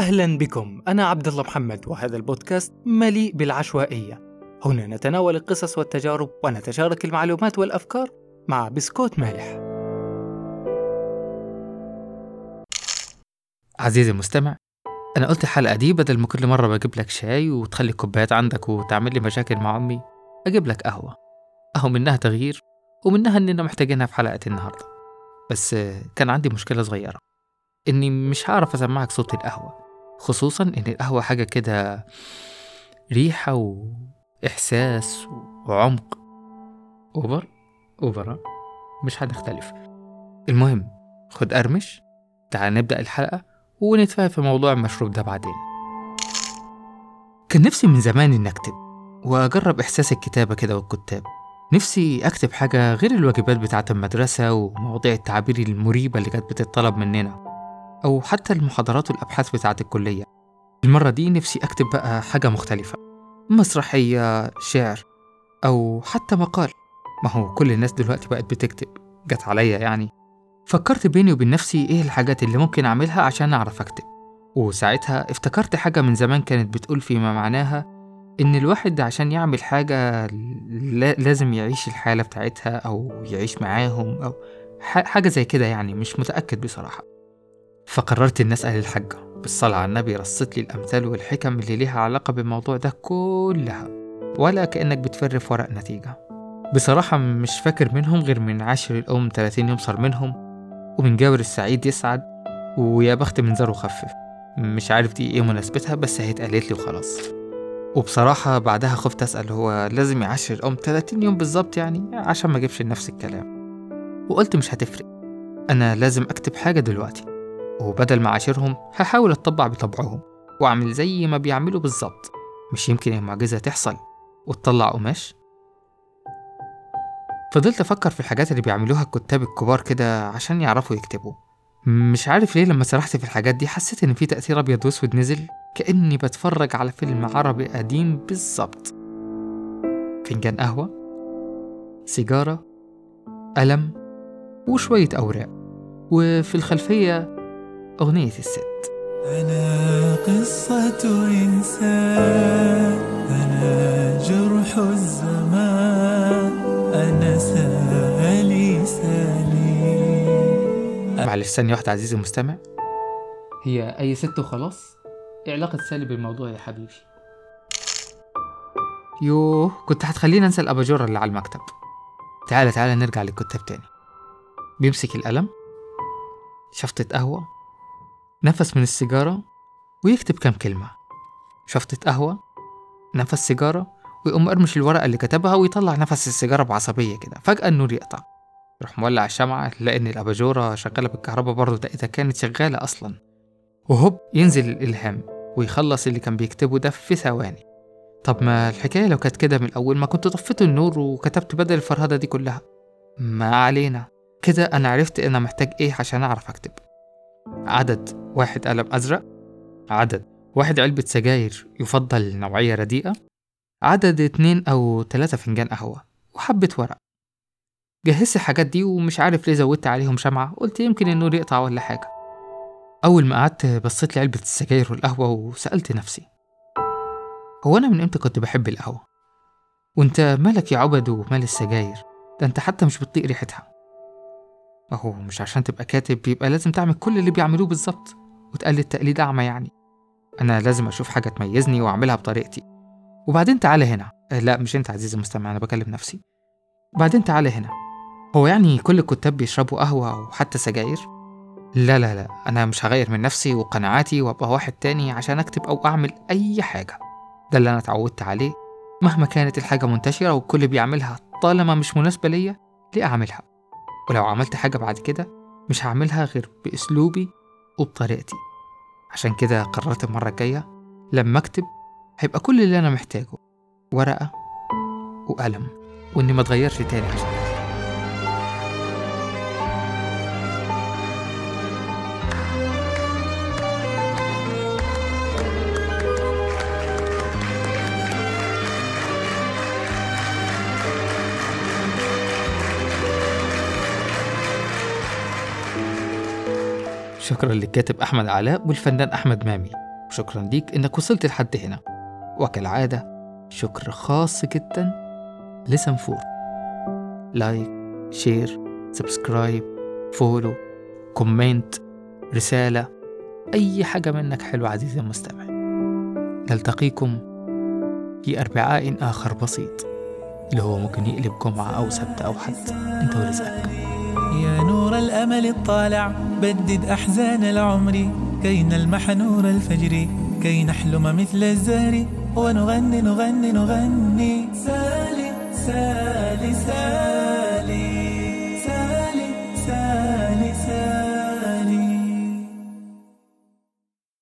أهلا بكم. أنا عبد الله محمد وهذا البودكاست مليء بالعشوائية. هنا نتناول القصص والتجارب ونتشارك المعلومات والأفكار مع بسكوت مالح عزيزي المستمع أنا قلت الحلقة دي بدل ما كل مرة بجيب لك شاي وتخلي كوبايات عندك وتعمل لي مشاكل مع أمي أجيب لك قهوة. أهو منها تغيير ومنها إننا محتاجينها في حلقة النهاردة. بس كان عندي مشكلة صغيرة. إني مش هعرف أسمعك صوت القهوة. خصوصا إن القهوة حاجة كده ريحة وإحساس وعمق. أوفر ها؟ مش هنختلف. المهم خد أرمش تعال نبدأ الحلقة ونتفاهم في موضوع المشروب ده بعدين. كان نفسي من زمان إني أكتب وأجرب إحساس الكتابة كده والكتاب. نفسي أكتب حاجة غير الواجبات بتاعة المدرسة ومواضيع التعابير المريبة اللي كانت بتطلب مننا. أو حتى المحاضرات والأبحاث بتاعة الكلية. المرة دي نفسي أكتب بقى حاجة مختلفة. مسرحية شعر أو حتى مقال. ما هو كل الناس دلوقتي بقت بتكتب. جت عليا يعني. فكرت بيني وبين نفسي إيه الحاجات اللي ممكن أعملها عشان أعرف أكتب. وساعتها افتكرت حاجة من زمان كانت بتقول فيما معناها إن الواحد عشان يعمل حاجة لازم يعيش الحالة بتاعتها أو يعيش معاهم أو حاجة زي كده يعني مش متأكد بصراحة. فقررت إن أسأل الحاجة. بالصلاة على النبي رصت لي الأمثال والحكم اللي ليها علاقة بالموضوع ده كلها ولا كأنك بتفر في ورق نتيجة. بصراحة مش فاكر منهم غير من عاشر الأم 30 يوم صار منهم ومن جابر السعيد يسعد ويا بخت من زر خفف مش عارف دي إيه مناسبتها بس هي اتقالت لي وخلاص. وبصراحة بعدها خفت أسأل هو لازم يعاشر الأم 30 يوم بالظبط يعني؟ عشان ما أجيبش لنفس الكلام. وقلت مش هتفرق. أنا لازم أكتب حاجة دلوقتي. وبدل ما أعاشرهم هحاول أتطبع بطبعهم وأعمل زي ما بيعملوا بالظبط. مش يمكن المعجزة تحصل. وتطلع قماش. فضلت أفكر في الحاجات اللي بيعملوها الكتاب الكبار كده عشان يعرفوا يكتبوا. مش عارف ليه لما سرحت في الحاجات دي حسيت إن في تأثير أبيض وأسود نزل كأني بتفرج على فيلم عربي قديم بالظبط. فنجان قهوة. سيجارة. قلم. وشوية أوراق. وفي الخلفية أغنية الست. أنا قصة إنسان أنا جرح الزمان أنا سالي سالي. معلش ثانية واحدة عزيزي المستمع. هي أي ست وخلاص؟ إيه علاقة سالي بالموضوع يا حبيبي؟ يوه كنت هتخليني أنسى الأباجورة اللي على المكتب. تعالى تعالى نرجع للكتاب تاني. بيمسك القلم شفطة قهوة نفس من السيجارة ويكتب كام كلمة. شفطة قهوة نفس سيجارة ويقوم أرمش الورقة اللي كتبها ويطلع نفس السيجارة بعصبية كده. فجأة النور يقطع. يروح مولع الشمعة يلاقي إن الأباجورة شغالة بالكهرباء برضه ده إذا كانت شغالة أصلا. وهوب ينزل الإلهام ويخلص اللي كان بيكتبه ده في ثواني. طب ما الحكاية لو كانت كده من الأول ما كنت طفيت النور وكتبت بدل الفرهدة دي كلها. ما علينا. كده أنا عرفت أنا محتاج إيه عشان أعرف أكتب. عدد واحد قلم أزرق عدد واحد علبة سجاير يفضل نوعية رديئة عدد اتنين أو تلاتة فنجان قهوة وحبة ورق جهزت الحاجات دي ومش عارف ليه زودت عليهم شمعة قلت يمكن النور يقطع ولا حاجة أول ما قعدت بصيت لعلبة السجاير والقهوة وسألت نفسي هو أنا من إمتى كنت بحب القهوة؟ وأنت مالك يا عبد ومال السجاير؟ ده أنت حتى مش بتطيق ريحتها أهو مش عشان تبقى كاتب يبقى لازم تعمل كل اللي بيعملوه بالظبط وتقلد تقليد أعمى يعني. أنا لازم أشوف حاجة تميزني وأعملها بطريقتي. وبعدين تعالى هنا. آه، لا مش أنت عزيزي المستمع أنا بكلم نفسي. بعدين تعالى هنا. هو يعني كل الكتاب بيشربوا قهوة أو حتى سجاير؟ لا لا لا أنا مش هغير من نفسي وقناعاتي وأبقى واحد تاني عشان أكتب أو أعمل أي حاجة. ده اللي أنا اتعودت عليه. مهما كانت الحاجة منتشرة والكل بيعملها طالما مش مناسبة ليا ليه أعملها؟ ولو عملت حاجة بعد كده مش هعملها غير بأسلوبي وبطريقتي. عشان كده قررت المرة الجاية لما أكتب هيبقى كل اللي أنا محتاجه ورقة وقلم وإني ما أتغيرش تاني عشان شكرا للكاتب أحمد علاء والفنان أحمد مامي. وشكرا ليك إنك وصلت لحد هنا. وكالعادة شكر خاص جدا لسنفور. like share subscribe follow comment رسالة أي حاجة منك حلوة عزيزي المستمع. نلتقيكم في أربعاء آخر بسيط. اللي هو ممكن يقلب جمعة أو سبت أو حد. أنت ورزقك. يا نور الأمل الطالع بدد أحزان العمر. كي نلمح نور الفجر كي نحلم مثل الزهر. ونغني نغني نغني. سالي سالي سالي.